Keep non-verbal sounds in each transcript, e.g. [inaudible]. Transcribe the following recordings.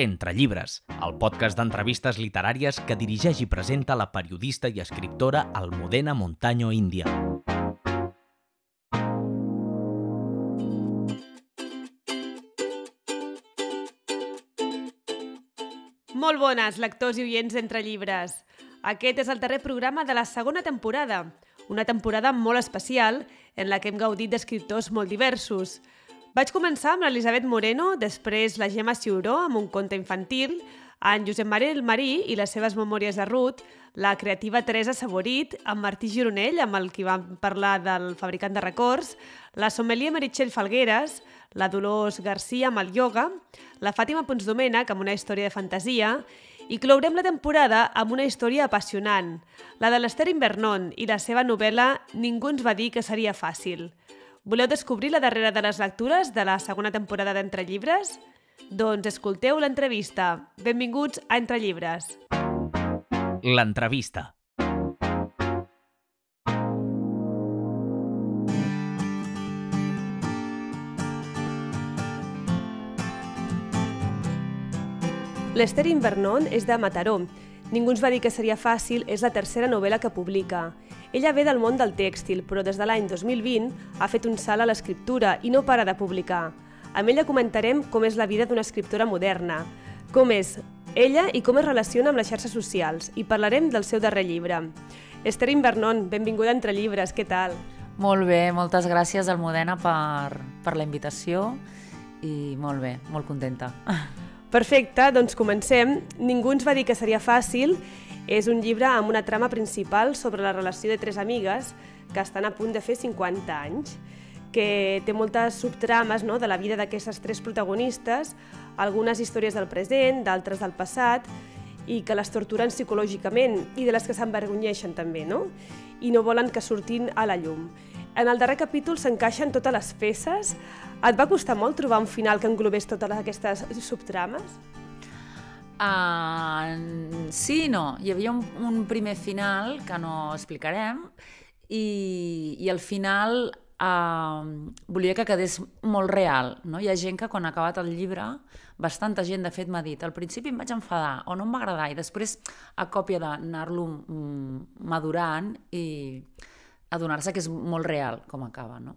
Entre llibres, el podcast d'entrevistes literàries que dirigeix i presenta la periodista i escriptora Almudena Montaño Índia. Molt bones, lectors i oients d'Entre Llibres. Aquest és el darrer programa de la segona temporada, una temporada molt especial en la que hem gaudit d'escriptors molt diversos. Vaig començar amb l'Elisabet Moreno, després la Gemma Ciuró amb un conte infantil, en Josep Marel Marí i les seves memòries de Ruth, la creativa Teresa Saborit, amb Martí Gironell, amb el qui vam parlar del fabricant de records, la sommelier Meritxell Falgueres, la Dolors Garcia amb el ioga, la Fàtima Ponsdomènech amb una història de fantasia i clourem la temporada amb una història apassionant, la de l'Ester Invernon i la seva novel·la Ningú ens va dir que seria fàcil. Voleu descobrir la darrera de les lectures de la segona temporada d'Entre Llibres? Doncs escolteu l'entrevista. Benvinguts a Entre Llibres. L'entrevista. L'Ester Invernon és de Mataró. Ningú ens va dir que seria fàcil és la tercera novel·la que publica. Ella ve del món del tèxtil, però des de l'any 2020 ha fet un salt a l'escriptura i no para de publicar. Amb ella comentarem com és la vida d'una escriptora moderna, com és ella i com es relaciona amb les xarxes socials, i parlarem del seu darrer llibre. Esther Invernon, benvinguda Entre Llibres, què tal? Molt bé, moltes gràcies Almudena per, per la invitació i molt bé, molt contenta. Perfecte, doncs comencem. Ningú ens va dir que seria fàcil. És un llibre amb una trama principal sobre la relació de tres amigues que estan a punt de fer 50 anys, que té moltes subtrames no?, de la vida d'aquestes tres protagonistes, algunes històries del present, d'altres del passat, i que les torturen psicològicament i de les que s'envergonyeixen també, no? I no volen que surtin a la llum. En el darrer capítol s'encaixen totes les peces. Et va costar molt trobar un final que englobés totes aquestes subtrames? Uh, sí i no. Hi havia un, un primer final que no explicarem i, i al final uh, volia que quedés molt real. No? Hi ha gent que quan ha acabat el llibre, bastanta gent de fet m'ha dit al principi em vaig enfadar o no em va agradar i després a còpia d'anar-lo mm, madurant i adonar-se que és molt real com acaba, no?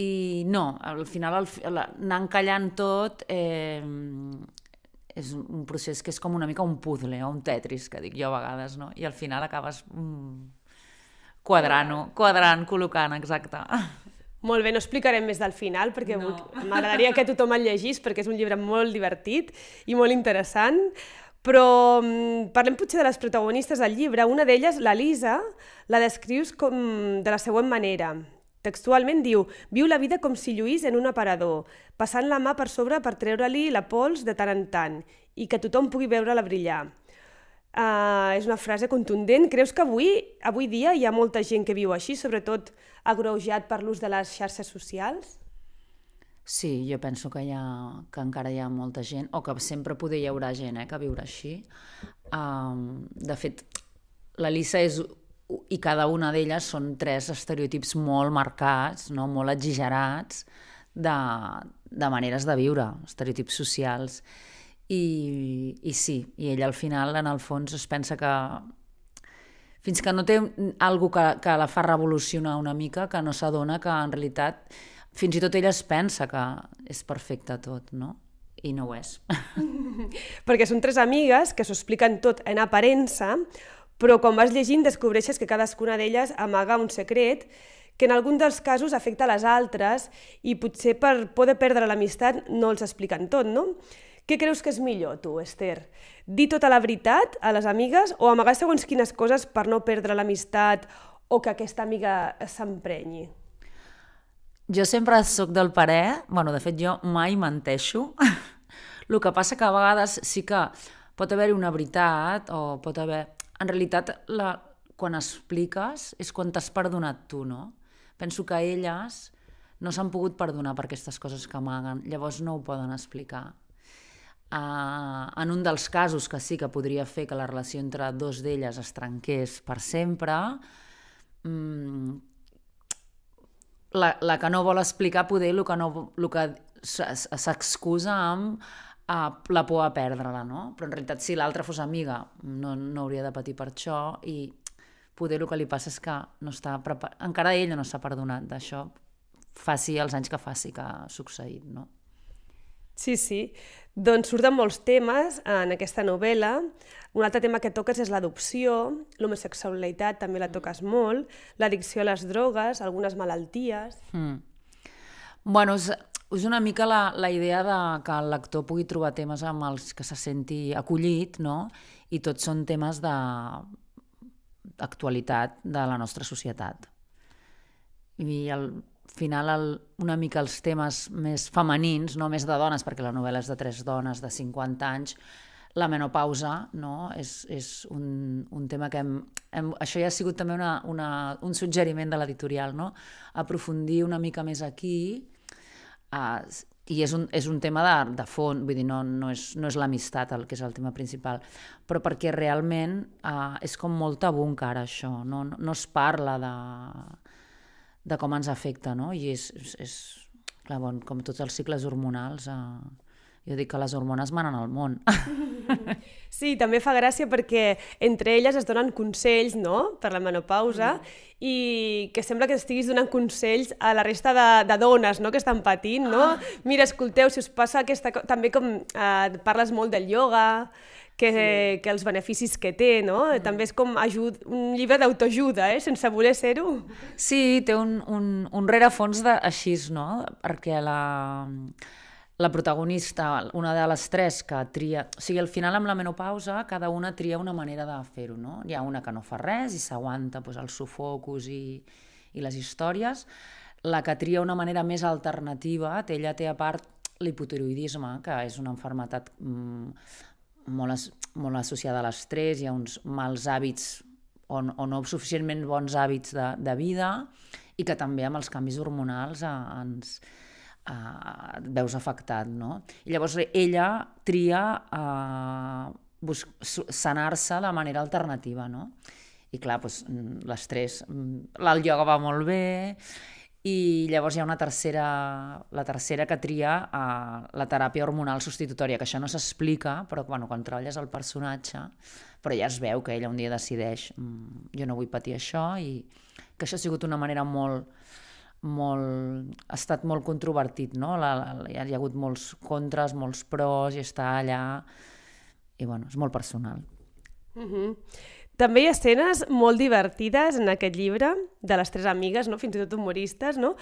I no, al final, al, anar encallant tot, eh, és un procés que és com una mica un puzzle o un tetris, que dic jo a vegades, no? I al final acabes mm, quadrant, quadrant, col·locant, exacte. Molt bé, no explicarem més del final, perquè no. m'agradaria que tothom el llegís, perquè és un llibre molt divertit i molt interessant. Però mm, parlem potser de les protagonistes del llibre. Una d'elles, la Lisa, la descrius com de la següent manera. Textualment diu, viu la vida com si lluís en un aparador, passant la mà per sobre per treure-li la pols de tant en tant i que tothom pugui veure-la brillar. Uh, és una frase contundent. Creus que avui, avui dia hi ha molta gent que viu així, sobretot agreujat per l'ús de les xarxes socials? Sí, jo penso que, hi ha, que encara hi ha molta gent, o que sempre poder hi haurà gent eh, que viure així. Um, de fet, la Lisa és i cada una d'elles són tres estereotips molt marcats, no? molt exagerats de, de maneres de viure, estereotips socials. I, I sí, i ella al final, en el fons, es pensa que fins que no té algo que, que la fa revolucionar una mica, que no s'adona que en realitat fins i tot ella es pensa que és perfecte tot, no? I no ho és. [laughs] Perquè són tres amigues que s'ho expliquen tot en aparença, però quan vas llegint descobreixes que cadascuna d'elles amaga un secret que en algun dels casos afecta les altres i potser per poder perdre l'amistat no els expliquen tot, no? Què creus que és millor, tu, Esther? Dir tota la veritat a les amigues o amagar segons quines coses per no perdre l'amistat o que aquesta amiga s'emprenyi? Jo sempre sóc del parer, bueno, de fet jo mai menteixo, [laughs] el que passa que a vegades sí que pot haver-hi una veritat o pot haver en realitat, la, quan expliques és quan t'has perdonat tu, no? Penso que elles no s'han pogut perdonar per aquestes coses que amaguen, llavors no ho poden explicar. Uh, en un dels casos que sí que podria fer que la relació entre dos d'elles es trenqués per sempre, um, la, la que no vol explicar poder el que, no, el que s'excusa amb uh, la por a perdre-la, no? Però en realitat si l'altra fos amiga no, no hauria de patir per això i poder el que li passa és que no està preparat, encara ella no s'ha perdonat d'això, faci els anys que faci que ha succeït, no? Sí, sí. Doncs surten molts temes en aquesta novel·la. Un altre tema que toques és l'adopció, l'homosexualitat també la toques molt, l'addicció a les drogues, algunes malalties... Mm. Bueno, és, és una mica la, la idea de que el lector pugui trobar temes amb els que se senti acollit, no? I tots són temes de actualitat de la nostra societat. I al final el, una mica els temes més femenins, no més de dones, perquè la novel·la és de tres dones de 50 anys, la menopausa no? és, és un, un tema que hem, hem... Això ja ha sigut també una, una, un suggeriment de l'editorial, no? aprofundir una mica més aquí, uh, i és un, és un tema de, de fons, vull dir, no, no és, no és l'amistat el que és el tema principal, però perquè realment uh, és com molt tabú encara això, no, no, no es parla de, de com ens afecta, no? I és, és, és clar, bon, com tots els cicles hormonals, uh, jo dic que les hormones manen al món. [laughs] Sí, també fa gràcia perquè entre elles es donen consells, no?, per la menopausa, mm. i que sembla que estiguis donant consells a la resta de, de dones, no?, que estan patint, no? Ah. Mira, escolteu, si us passa aquesta... També com eh, parles molt del ioga, que, sí. que els beneficis que té, no? Mm. També és com ajud, un llibre d'autoajuda, eh? sense voler ser-ho. Sí, té un, un, un rerefons de, així, no? Perquè la la protagonista, una de les tres que tria... O sigui, al final amb la menopausa cada una tria una manera de fer-ho, no? Hi ha una que no fa res i s'aguanta doncs, els sufocus i, i les històries. La que tria una manera més alternativa, ella té a part l'hipotiroidisme, que és una enfermetat mm, molt, as, molt associada a l'estrès, hi ha uns mals hàbits o, o no suficientment bons hàbits de, de vida i que també amb els canvis hormonals eh, ens, eh, veus afectat, no? I llavors ella tria eh, sanar-se de manera alternativa, no? I clar, doncs, l'estrès, mm, el ioga va molt bé, i llavors hi ha una tercera, la tercera que tria uh, la teràpia hormonal substitutòria, que això no s'explica, però bueno, quan treballes el personatge, però ja es veu que ella un dia decideix mm, jo no vull patir això i que això ha sigut una manera molt, molt, ha estat molt controvertit, no? La, la, hi ha hagut molts contres, molts pros, i està allà... I bueno, és molt personal. Uh mhm. També hi ha escenes molt divertides en aquest llibre, de les tres amigues, no? fins i tot humoristes, no?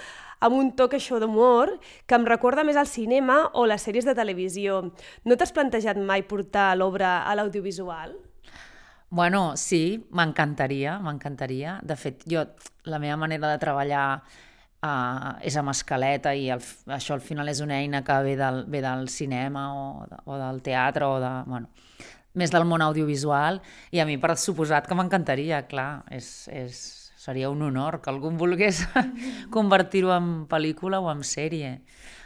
amb un toc això d'humor que em recorda més al cinema o les sèries de televisió. No t'has plantejat mai portar l'obra a l'audiovisual? Bueno, sí, m'encantaria, m'encantaria. De fet, jo, la meva manera de treballar uh, és amb escaleta i el, això al final és una eina que ve del, ve del cinema o, o del teatre o de, bueno, més del món audiovisual i a mi per suposat que m'encantaria, clar, és, és, seria un honor que algú volgués [laughs] convertir-ho en pel·lícula o en sèrie.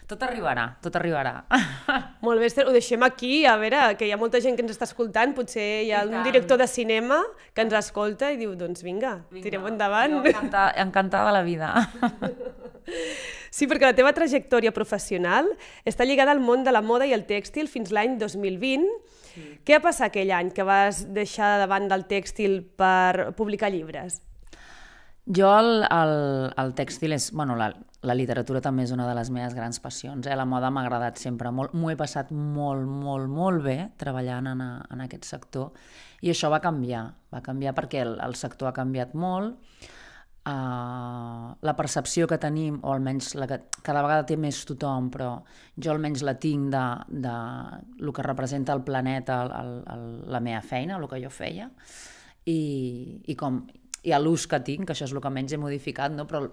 Tot arribarà, tot arribarà. [laughs] Molt bé, Esther, ho deixem aquí, a veure, que hi ha molta gent que ens està escoltant, potser hi ha un director de cinema que ens escolta i diu, doncs vinga, vinga. tirem endavant. Encantada, encantada la vida. [laughs] Sí, perquè la teva trajectòria professional està lligada al món de la moda i el tèxtil fins l'any 2020. Sí. Què ha passat aquell any que vas deixar davant del tèxtil per publicar llibres? Jo el, el, el tèxtil és... Bueno, la, la literatura també és una de les meves grans passions. Eh? La moda m'ha agradat sempre molt. M'ho he passat molt, molt, molt bé treballant en, a, en aquest sector. I això va canviar. Va canviar perquè el, el sector ha canviat molt. Uh, la percepció que tenim, o almenys la que cada vegada té més tothom, però jo almenys la tinc de, de el que representa el planeta, el, el, el, la meva feina, el que jo feia, i, i com i a l'ús que tinc, que això és el que menys he modificat, no? però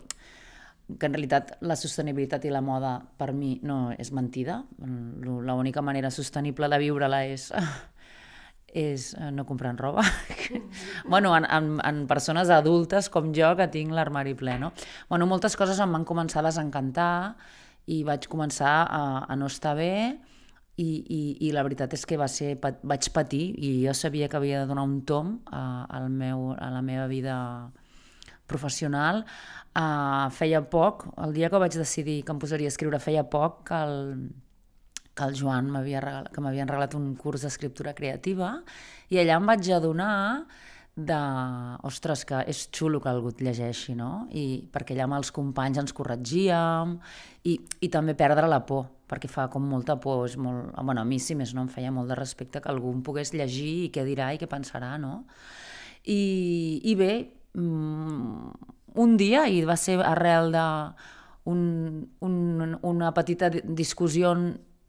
que en realitat la sostenibilitat i la moda per mi no és mentida. L'única manera sostenible de viure-la és, és eh, no comprant roba. [laughs] bueno, en, en, en persones adultes com jo que tinc l'armari ple, no? Bueno, moltes coses em van començar a desencantar i vaig començar a, a no estar bé i, i, i la veritat és que va ser, vaig patir i jo sabia que havia de donar un tom a, al meu, a la meva vida professional. Uh, feia poc, el dia que vaig decidir que em posaria a escriure, feia poc que, el, que el Joan m'havia regalat, que m'havien regalat un curs d'escriptura creativa i allà em vaig adonar de, ostres, que és xulo que algú et llegeixi, no? I perquè allà amb els companys ens corregíem i, i també perdre la por, perquè fa com molta por, és molt, bueno, a mi si més no em feia molt de respecte que algú em pogués llegir i què dirà i què pensarà, no? I, i bé, mm, un dia, i va ser arrel de un, un, una petita discussió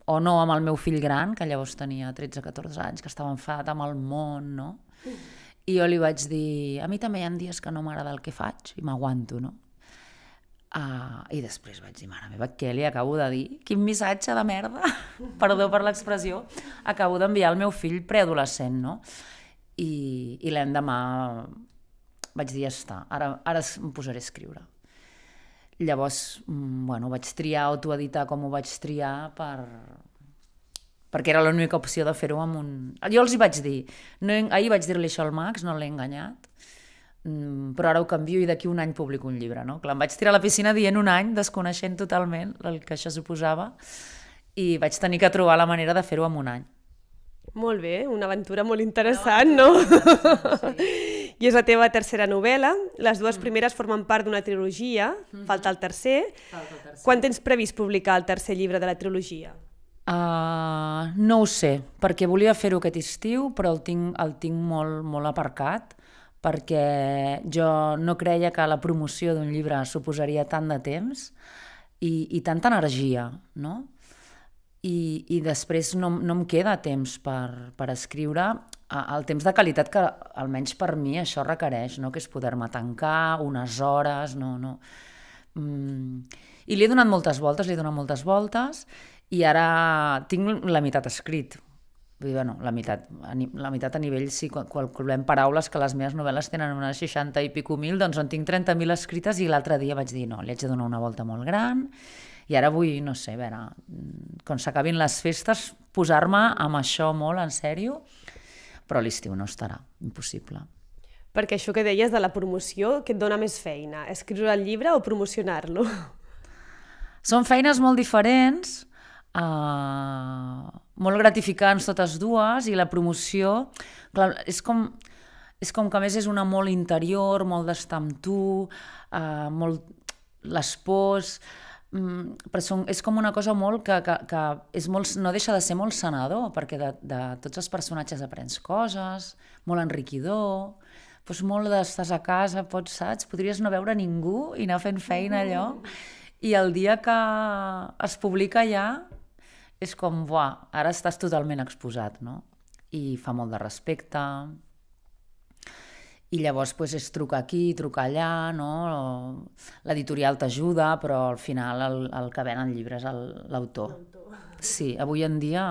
o no amb el meu fill gran, que llavors tenia 13-14 anys, que estava enfadat amb el món, no? Mm i jo li vaig dir, a mi també hi ha dies que no m'agrada el que faig i m'aguanto, no? Uh, I després vaig dir, mare meva, què li acabo de dir? Quin missatge de merda, [laughs] perdó per l'expressió, acabo d'enviar al meu fill preadolescent, no? I, i l'endemà vaig dir, ja està, ara, ara em posaré a escriure. Llavors, mm, bueno, vaig triar autoeditar com ho vaig triar per, perquè era l'única opció de fer-ho amb un... Jo els hi vaig dir, no, ahir vaig dir-li això al Max, no l'he enganyat, mm, però ara ho canvio i d'aquí un any publico un llibre, no? Clar, em vaig tirar a la piscina dient un any, desconeixent totalment el que això suposava, i vaig tenir que trobar la manera de fer-ho en un any. Molt bé, una aventura molt interessant, no? Sí. [laughs] I és la teva tercera novel·la. Les dues mm. primeres formen part d'una trilogia, mm -hmm. falta el tercer. Falta el tercer. Quan tens previst publicar el tercer llibre de la trilogia? Uh, no ho sé, perquè volia fer-ho aquest estiu, però el tinc, el tinc molt, molt aparcat, perquè jo no creia que la promoció d'un llibre suposaria tant de temps i, i tanta energia, no? I, i després no, no em queda temps per, per escriure el temps de qualitat que almenys per mi això requereix, no? que és poder-me tancar unes hores, no, no. Mm. I li he donat moltes voltes, li he donat moltes voltes, i ara tinc la meitat escrit. Vull dir, bueno, la meitat, la meitat a nivell, quan calculem paraules, que les meves novel·les tenen unes 60 i pico mil, doncs en tinc 30.000 escrites i l'altre dia vaig dir, no, li haig de donar una volta molt gran i ara vull, no sé, a veure, quan s'acabin les festes, posar-me amb això molt en sèrio, però l'estiu no estarà, impossible. Perquè això que deies de la promoció, que et dona més feina? Escriure el llibre o promocionar-lo? Són feines molt diferents, uh, molt gratificants totes dues i la promoció, clar, és com, és com que a més és una molt interior, molt d'estar amb tu, uh, molt les pors, um, però són, és com una cosa molt que, que, que és molt, no deixa de ser molt sanador, perquè de, de tots els personatges aprens coses, molt enriquidor, doncs molt d'estàs a casa, pots, saps? Podries no veure ningú i anar fent feina allò, i el dia que es publica ja és com, buah, ara estàs totalment exposat, no? I fa molt de respecte. I llavors pues, és trucar aquí, trucar allà, no? L'editorial t'ajuda, però al final el, el que ven el llibre és l'autor. Sí, avui en dia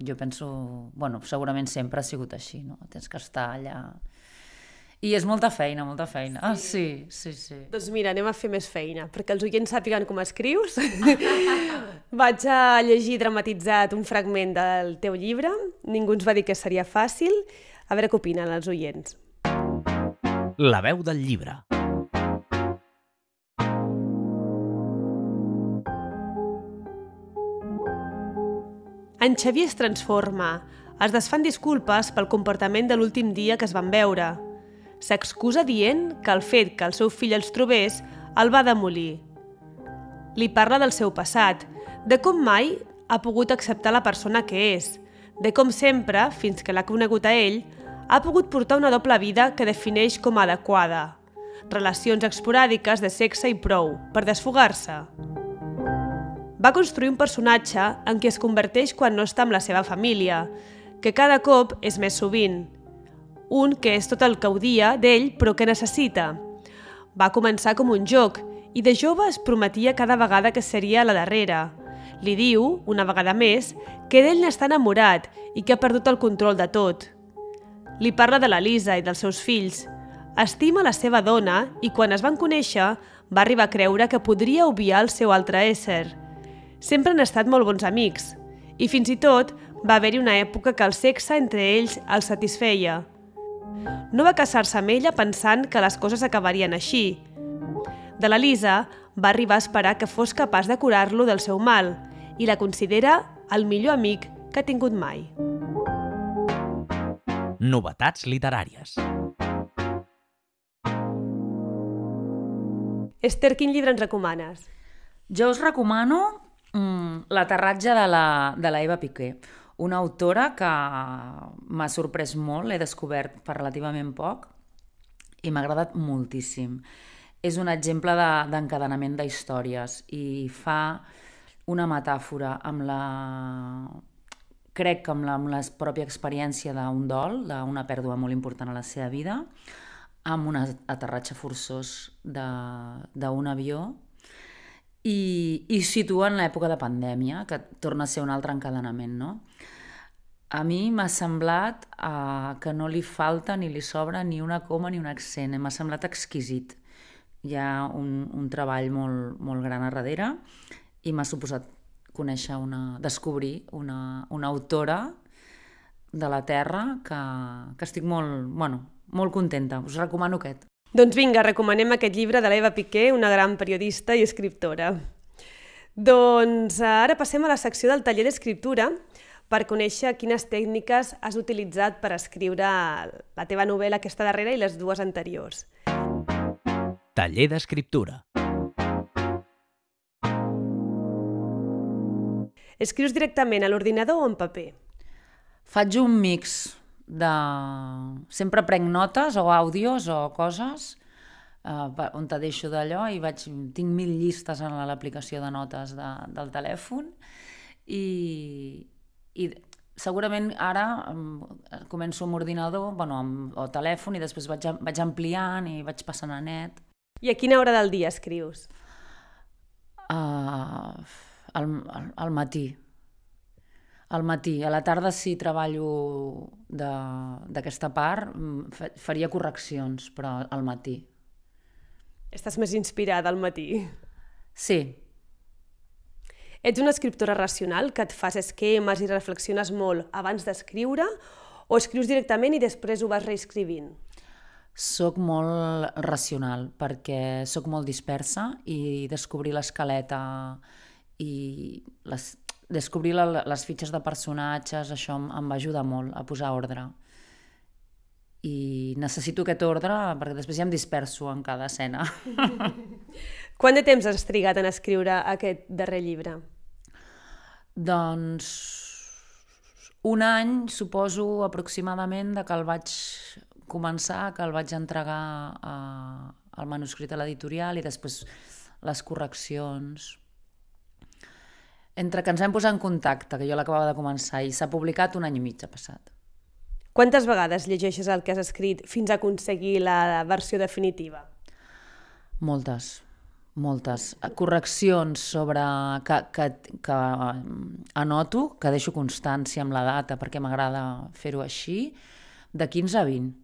jo penso... Bueno, segurament sempre ha sigut així, no? Tens que estar allà i és molta feina, molta feina. Ah, sí, sí, sí. Doncs mira, anem a fer més feina, perquè els oients sàpiguen com escrius. [laughs] Vaig a llegir dramatitzat un fragment del teu llibre. Ningú ens va dir que seria fàcil. A veure què opinen els oients. La veu del llibre. En Xavier es transforma. Es desfan disculpes pel comportament de l'últim dia que es van veure s'excusa dient que el fet que el seu fill els trobés el va demolir. Li parla del seu passat, de com mai ha pogut acceptar la persona que és, de com sempre, fins que l'ha conegut a ell, ha pogut portar una doble vida que defineix com a adequada. Relacions esporàdiques de sexe i prou, per desfogar-se. Va construir un personatge en qui es converteix quan no està amb la seva família, que cada cop és més sovint, un que és tot el que odia d'ell però que necessita. Va començar com un joc i de jove es prometia cada vegada que seria la darrera. Li diu, una vegada més, que d'ell n'està enamorat i que ha perdut el control de tot. Li parla de la Lisa i dels seus fills. Estima la seva dona i quan es van conèixer va arribar a creure que podria obviar el seu altre ésser. Sempre han estat molt bons amics i fins i tot va haver-hi una època que el sexe entre ells els satisfeia. No va casar-se amb ella pensant que les coses acabarien així. De la Lisa va arribar a esperar que fos capaç de curar-lo del seu mal i la considera el millor amic que ha tingut mai. Novetats literàries. Esther, quin llibre ens recomanes? Jo us recomano mm, L'aterratge de la, de la Eva Piqué, una autora que m'ha sorprès molt, l'he descobert per relativament poc i m'ha agradat moltíssim. És un exemple d'encadenament de, d'històries i fa una metàfora amb la crec que amb la, amb la pròpia experiència d'un dol, d'una pèrdua molt important a la seva vida, amb un aterratge forçós d'un avió i, i situa en l'època de pandèmia, que torna a ser un altre encadenament, no? A mi m'ha semblat uh, que no li falta ni li sobra ni una coma ni un accent, m'ha semblat exquisit. Hi ha un, un treball molt, molt gran a darrere i m'ha suposat conèixer una, descobrir una, una autora de la Terra que, que estic molt, bueno, molt contenta. Us recomano aquest. Doncs vinga, recomanem aquest llibre de l'Eva Piqué, una gran periodista i escriptora. Doncs ara passem a la secció del taller d'escriptura, per conèixer quines tècniques has utilitzat per escriure la teva novel·la aquesta darrera i les dues anteriors. Taller d'escriptura. Escrius directament a l'ordinador o en paper? Faig un mix de... Sempre prenc notes o àudios o coses eh, on te deixo d'allò i vaig... tinc mil llistes en l'aplicació de notes de, del telèfon i, i segurament ara um, començo amb ordinador, bueno, amb, o telèfon, i després vaig, vaig ampliant i vaig passant a net. I a quina hora del dia escrius? Uh, al, al, al matí. Al matí. A la tarda, si treballo d'aquesta part, mm, faria correccions, però al matí. Estàs més inspirada al matí? Sí, Ets una escriptora racional que et fas esquemes i reflexiones molt abans d'escriure o escrius directament i després ho vas reescrivint? Soc molt racional perquè sóc molt dispersa i descobrir l'escaleta i les, descobrir la, les fitxes de personatges, això em, em va ajudar molt a posar ordre. I necessito aquest ordre perquè després ja em disperso en cada escena. [laughs] Quant de temps has trigat en escriure aquest darrer llibre? Doncs un any, suposo, aproximadament, de que el vaig començar, que el vaig entregar a, al manuscrit a l'editorial i després les correccions. Entre que ens hem posat en contacte, que jo l'acabava de començar, i s'ha publicat un any i mig ha passat. Quantes vegades llegeixes el que has escrit fins a aconseguir la versió definitiva? Moltes moltes correccions sobre que, que, que anoto, que deixo constància amb la data perquè m'agrada fer-ho així, de 15 a 20.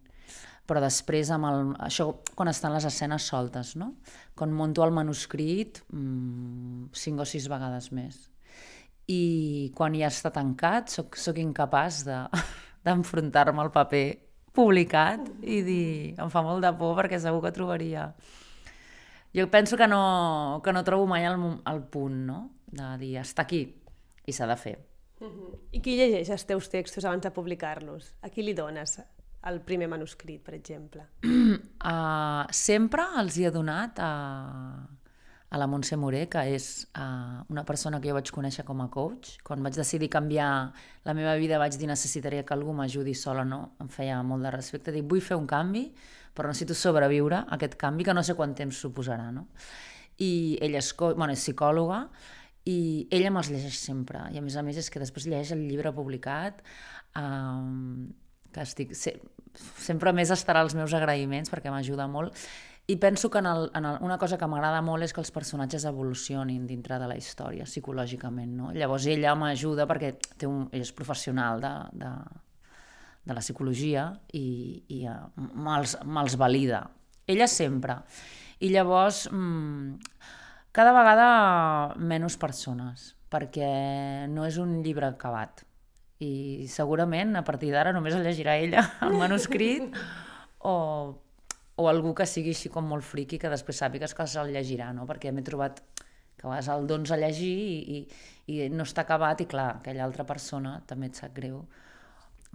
Però després, amb el, això quan estan les escenes soltes, no? Quan monto el manuscrit, mmm, cinc o sis vegades més. I quan ja està tancat, soc, soc incapaç [laughs] d'enfrontar-me de, al paper publicat i dir, em fa molt de por perquè segur que trobaria jo penso que no, que no trobo mai el, el punt, no? De dir, està aquí, i s'ha de fer. Uh -huh. I qui llegeix els teus textos abans de publicar-los? A qui li dones el primer manuscrit, per exemple? uh, [clears throat] sempre els hi he donat a, a la Montse Moré, que és uh, una persona que jo vaig conèixer com a coach. Quan vaig decidir canviar la meva vida vaig dir necessitaria que algú m'ajudi sola, no? Em feia molt de respecte. Dic, vull fer un canvi, però necessito sobreviure a aquest canvi que no sé quant temps suposarà, no? I ella és, bueno, és psicòloga i ella me'ls llegeix sempre. I a més a més és que després llegeix el llibre publicat, um, que estic... Se, sempre més estarà als meus agraïments perquè m'ajuda molt. I penso que en el, en el, una cosa que m'agrada molt és que els personatges evolucionin dintre de la història, psicològicament. No? Llavors ella m'ajuda perquè té un, és professional de, de, de la psicologia i, i uh, me'ls me valida. Ella sempre. I llavors, mmm, cada vegada menys persones, perquè no és un llibre acabat. I segurament a partir d'ara només el llegirà ella, el manuscrit, o, o algú que sigui així com molt friqui, que després sàpigues que se'l llegirà, no? perquè m'he trobat que a vegades el dons a llegir i, i, i no està acabat i clar, aquella altra persona també et sap greu.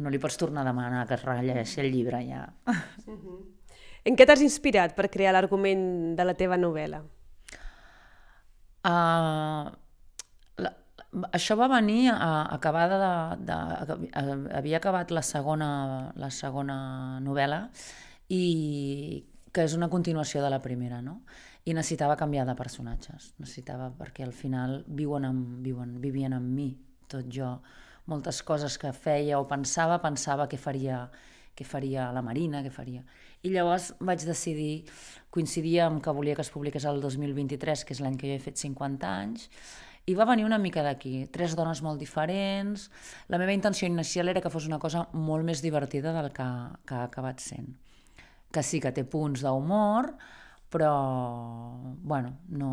No li pots tornar a demanar que es rellegeixi el llibre ja. En què t'has inspirat per crear l'argument de la teva novel·la? Uh, la, això va venir a, acabada de, de, de, havia acabat la segona, la segona novel·la i que és una continuació de la primera, no? I necessitava canviar de personatges, necessitava perquè al final viuen amb, viuen, vivien amb mi, tot jo. Moltes coses que feia o pensava, pensava que faria, què faria la Marina, què faria... I llavors vaig decidir, coincidia amb que volia que es publiqués el 2023, que és l'any que jo he fet 50 anys, i va venir una mica d'aquí, tres dones molt diferents. La meva intenció inicial era que fos una cosa molt més divertida del que, que ha acabat sent. Que sí que té punts d'humor, però, bueno, no...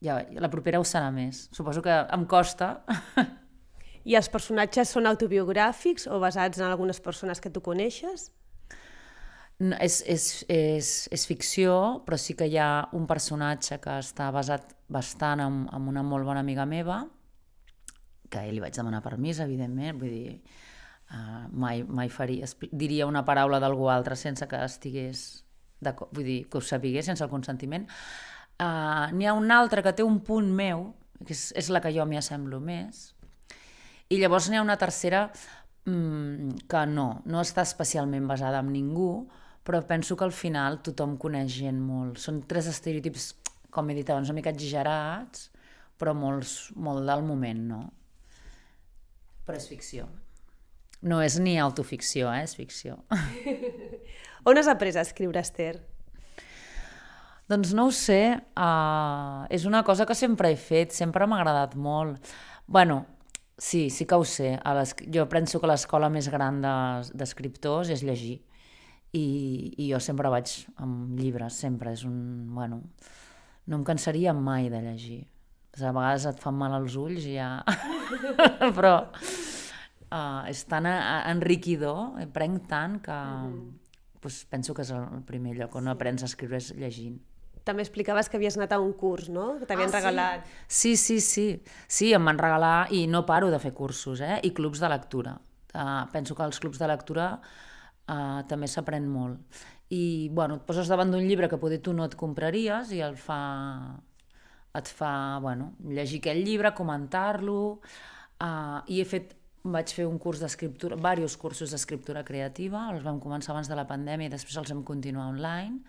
Ja, la propera ho serà més. Suposo que em costa. [laughs] I els personatges són autobiogràfics o basats en algunes persones que tu coneixes? No, és, és, és, és ficció, però sí que hi ha un personatge que està basat bastant en, en una molt bona amiga meva, que li vaig demanar permís, evidentment, vull dir, uh, mai, mai faria, diria una paraula d'algú altre sense que estigués, vull dir, que ho sapigués, sense el consentiment. Uh, N'hi ha un altre que té un punt meu, que és, és la que jo m'hi assemblo més, i llavors n'hi ha una tercera mmm, que no, no està especialment basada en ningú, però penso que al final tothom coneix gent molt. Són tres estereotips, com he dit abans, una mica exagerats, però molts, molt del moment, no? Però és ficció. No és ni autoficció, eh? és ficció. [laughs] On has après a escriure, Esther? Doncs no ho sé, uh, és una cosa que sempre he fet, sempre m'ha agradat molt. bueno, sí, sí que ho sé. A jo penso que l'escola més gran d'escriptors és llegir i, i jo sempre vaig amb llibres, sempre és un... Bueno, no em cansaria mai de llegir. A vegades et fan mal els ulls i ja... [laughs] Però uh, és tan enriquidor, prenc tant que mm. pues, penso que és el primer lloc on aprens a escriure és llegint. També explicaves que havies anat a un curs, no? Que t'havien ah, regalat. Sí? sí, sí, sí. Sí, em van regalar, i no paro de fer cursos, eh? I clubs de lectura. Uh, penso que els clubs de lectura uh, també s'aprèn molt. I, bueno, et poses davant d'un llibre que poder tu no et compraries i el fa, et fa, bueno, llegir aquell llibre, comentar-lo, uh, i he fet vaig fer un curs d'escriptura, diversos cursos d'escriptura creativa, els vam començar abans de la pandèmia i després els vam continuar online,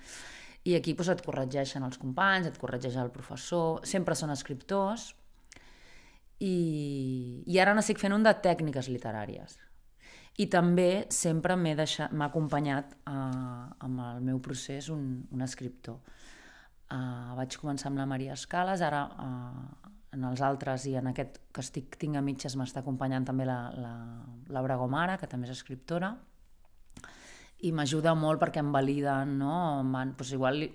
i aquí doncs, et corregeixen els companys, et corregeix el professor, sempre són escriptors, i, i ara n'estic fent un de tècniques literàries, i també sempre m'ha acompanyat uh, amb el meu procés un, un escriptor. Uh, vaig començar amb la Maria Escales, ara uh, en els altres i en aquest que estic, tinc a mitges m'està acompanyant també la, la Laura Gomara, que també és escriptora, i m'ajuda molt perquè em validen, no? Man, pues igual li,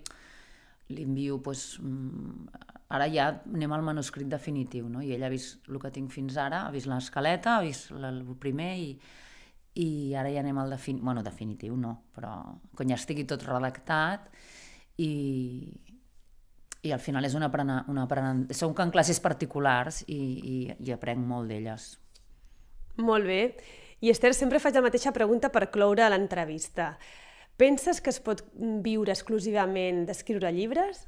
li envio, mm, ara ja anem al manuscrit definitiu, no? i ella ha vist el que tinc fins ara, ha vist l'escaleta, ha vist el primer, i, i ara ja anem al defin... bueno, definitiu no, però quan ja estigui tot redactat i, i al final és un aprenent, un aprenent... Som en classes particulars i, i, i aprenc molt d'elles. Molt bé. I Esther, sempre faig la mateixa pregunta per cloure l'entrevista. Penses que es pot viure exclusivament d'escriure llibres?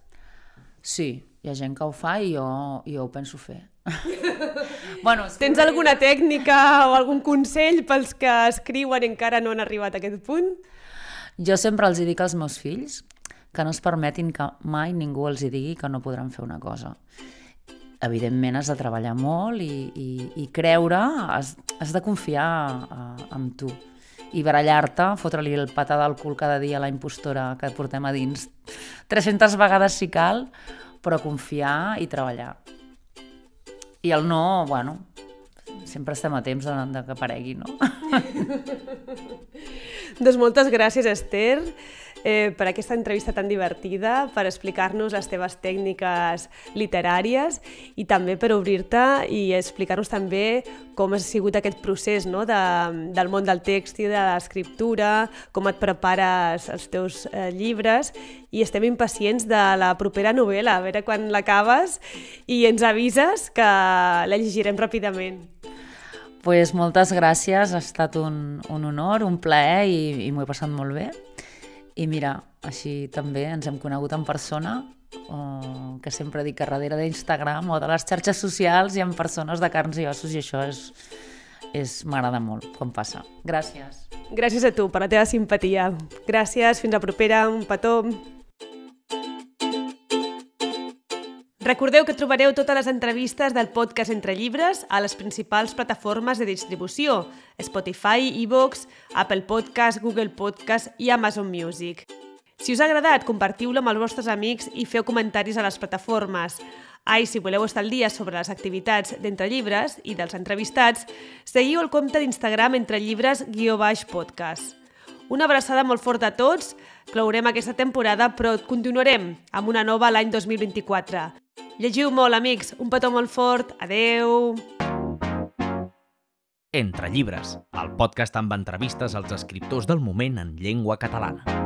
Sí, hi ha gent que ho fa i jo, jo ho penso fer. [laughs] bueno, Tens alguna tècnica o algun consell pels que escriuen i encara no han arribat a aquest punt? Jo sempre els dic als meus fills que no es permetin que mai ningú els digui que no podran fer una cosa. Evidentment has de treballar molt i, i, i creure, has, has de confiar en tu i barallar-te, fotre-li el patà del cul cada dia a la impostora que portem a dins 300 vegades si cal, però confiar i treballar. I el no, bueno, sempre estem a temps de, de que aparegui, no? [laughs] doncs moltes gràcies, Esther. Eh, per aquesta entrevista tan divertida, per explicar-nos les teves tècniques literàries i també per obrir-te i explicar-nos també com ha sigut aquest procés no? de, del món del text i de l'escriptura, com et prepares els teus eh, llibres i estem impacients de la propera novel·la, a veure quan l'acabes i ens avises que la llegirem ràpidament. Pues moltes gràcies, ha estat un, un honor, un plaer i, i m'ho he passat molt bé. I mira, així també ens hem conegut en persona, o que sempre dic que darrere d'Instagram o de les xarxes socials hi ha persones de carns i ossos i això és, és m'agrada molt quan passa. Gràcies. Gràcies a tu per la teva simpatia. Gràcies, fins la propera, un petó. Recordeu que trobareu totes les entrevistes del podcast Entre Llibres a les principals plataformes de distribució, Spotify, iVoox, Apple Podcast, Google Podcast i Amazon Music. Si us ha agradat, compartiu-lo amb els vostres amics i feu comentaris a les plataformes. Ai, si voleu estar al dia sobre les activitats d'Entre Llibres i dels entrevistats, seguiu el compte d'Instagram Entre Llibres guió baix podcast. Una abraçada molt forta a tots, clourem aquesta temporada, però continuarem amb una nova l'any 2024. Llegiu molt, amics. Un petó molt fort. Adeu! Entre llibres, el podcast amb entrevistes als escriptors del moment en llengua catalana.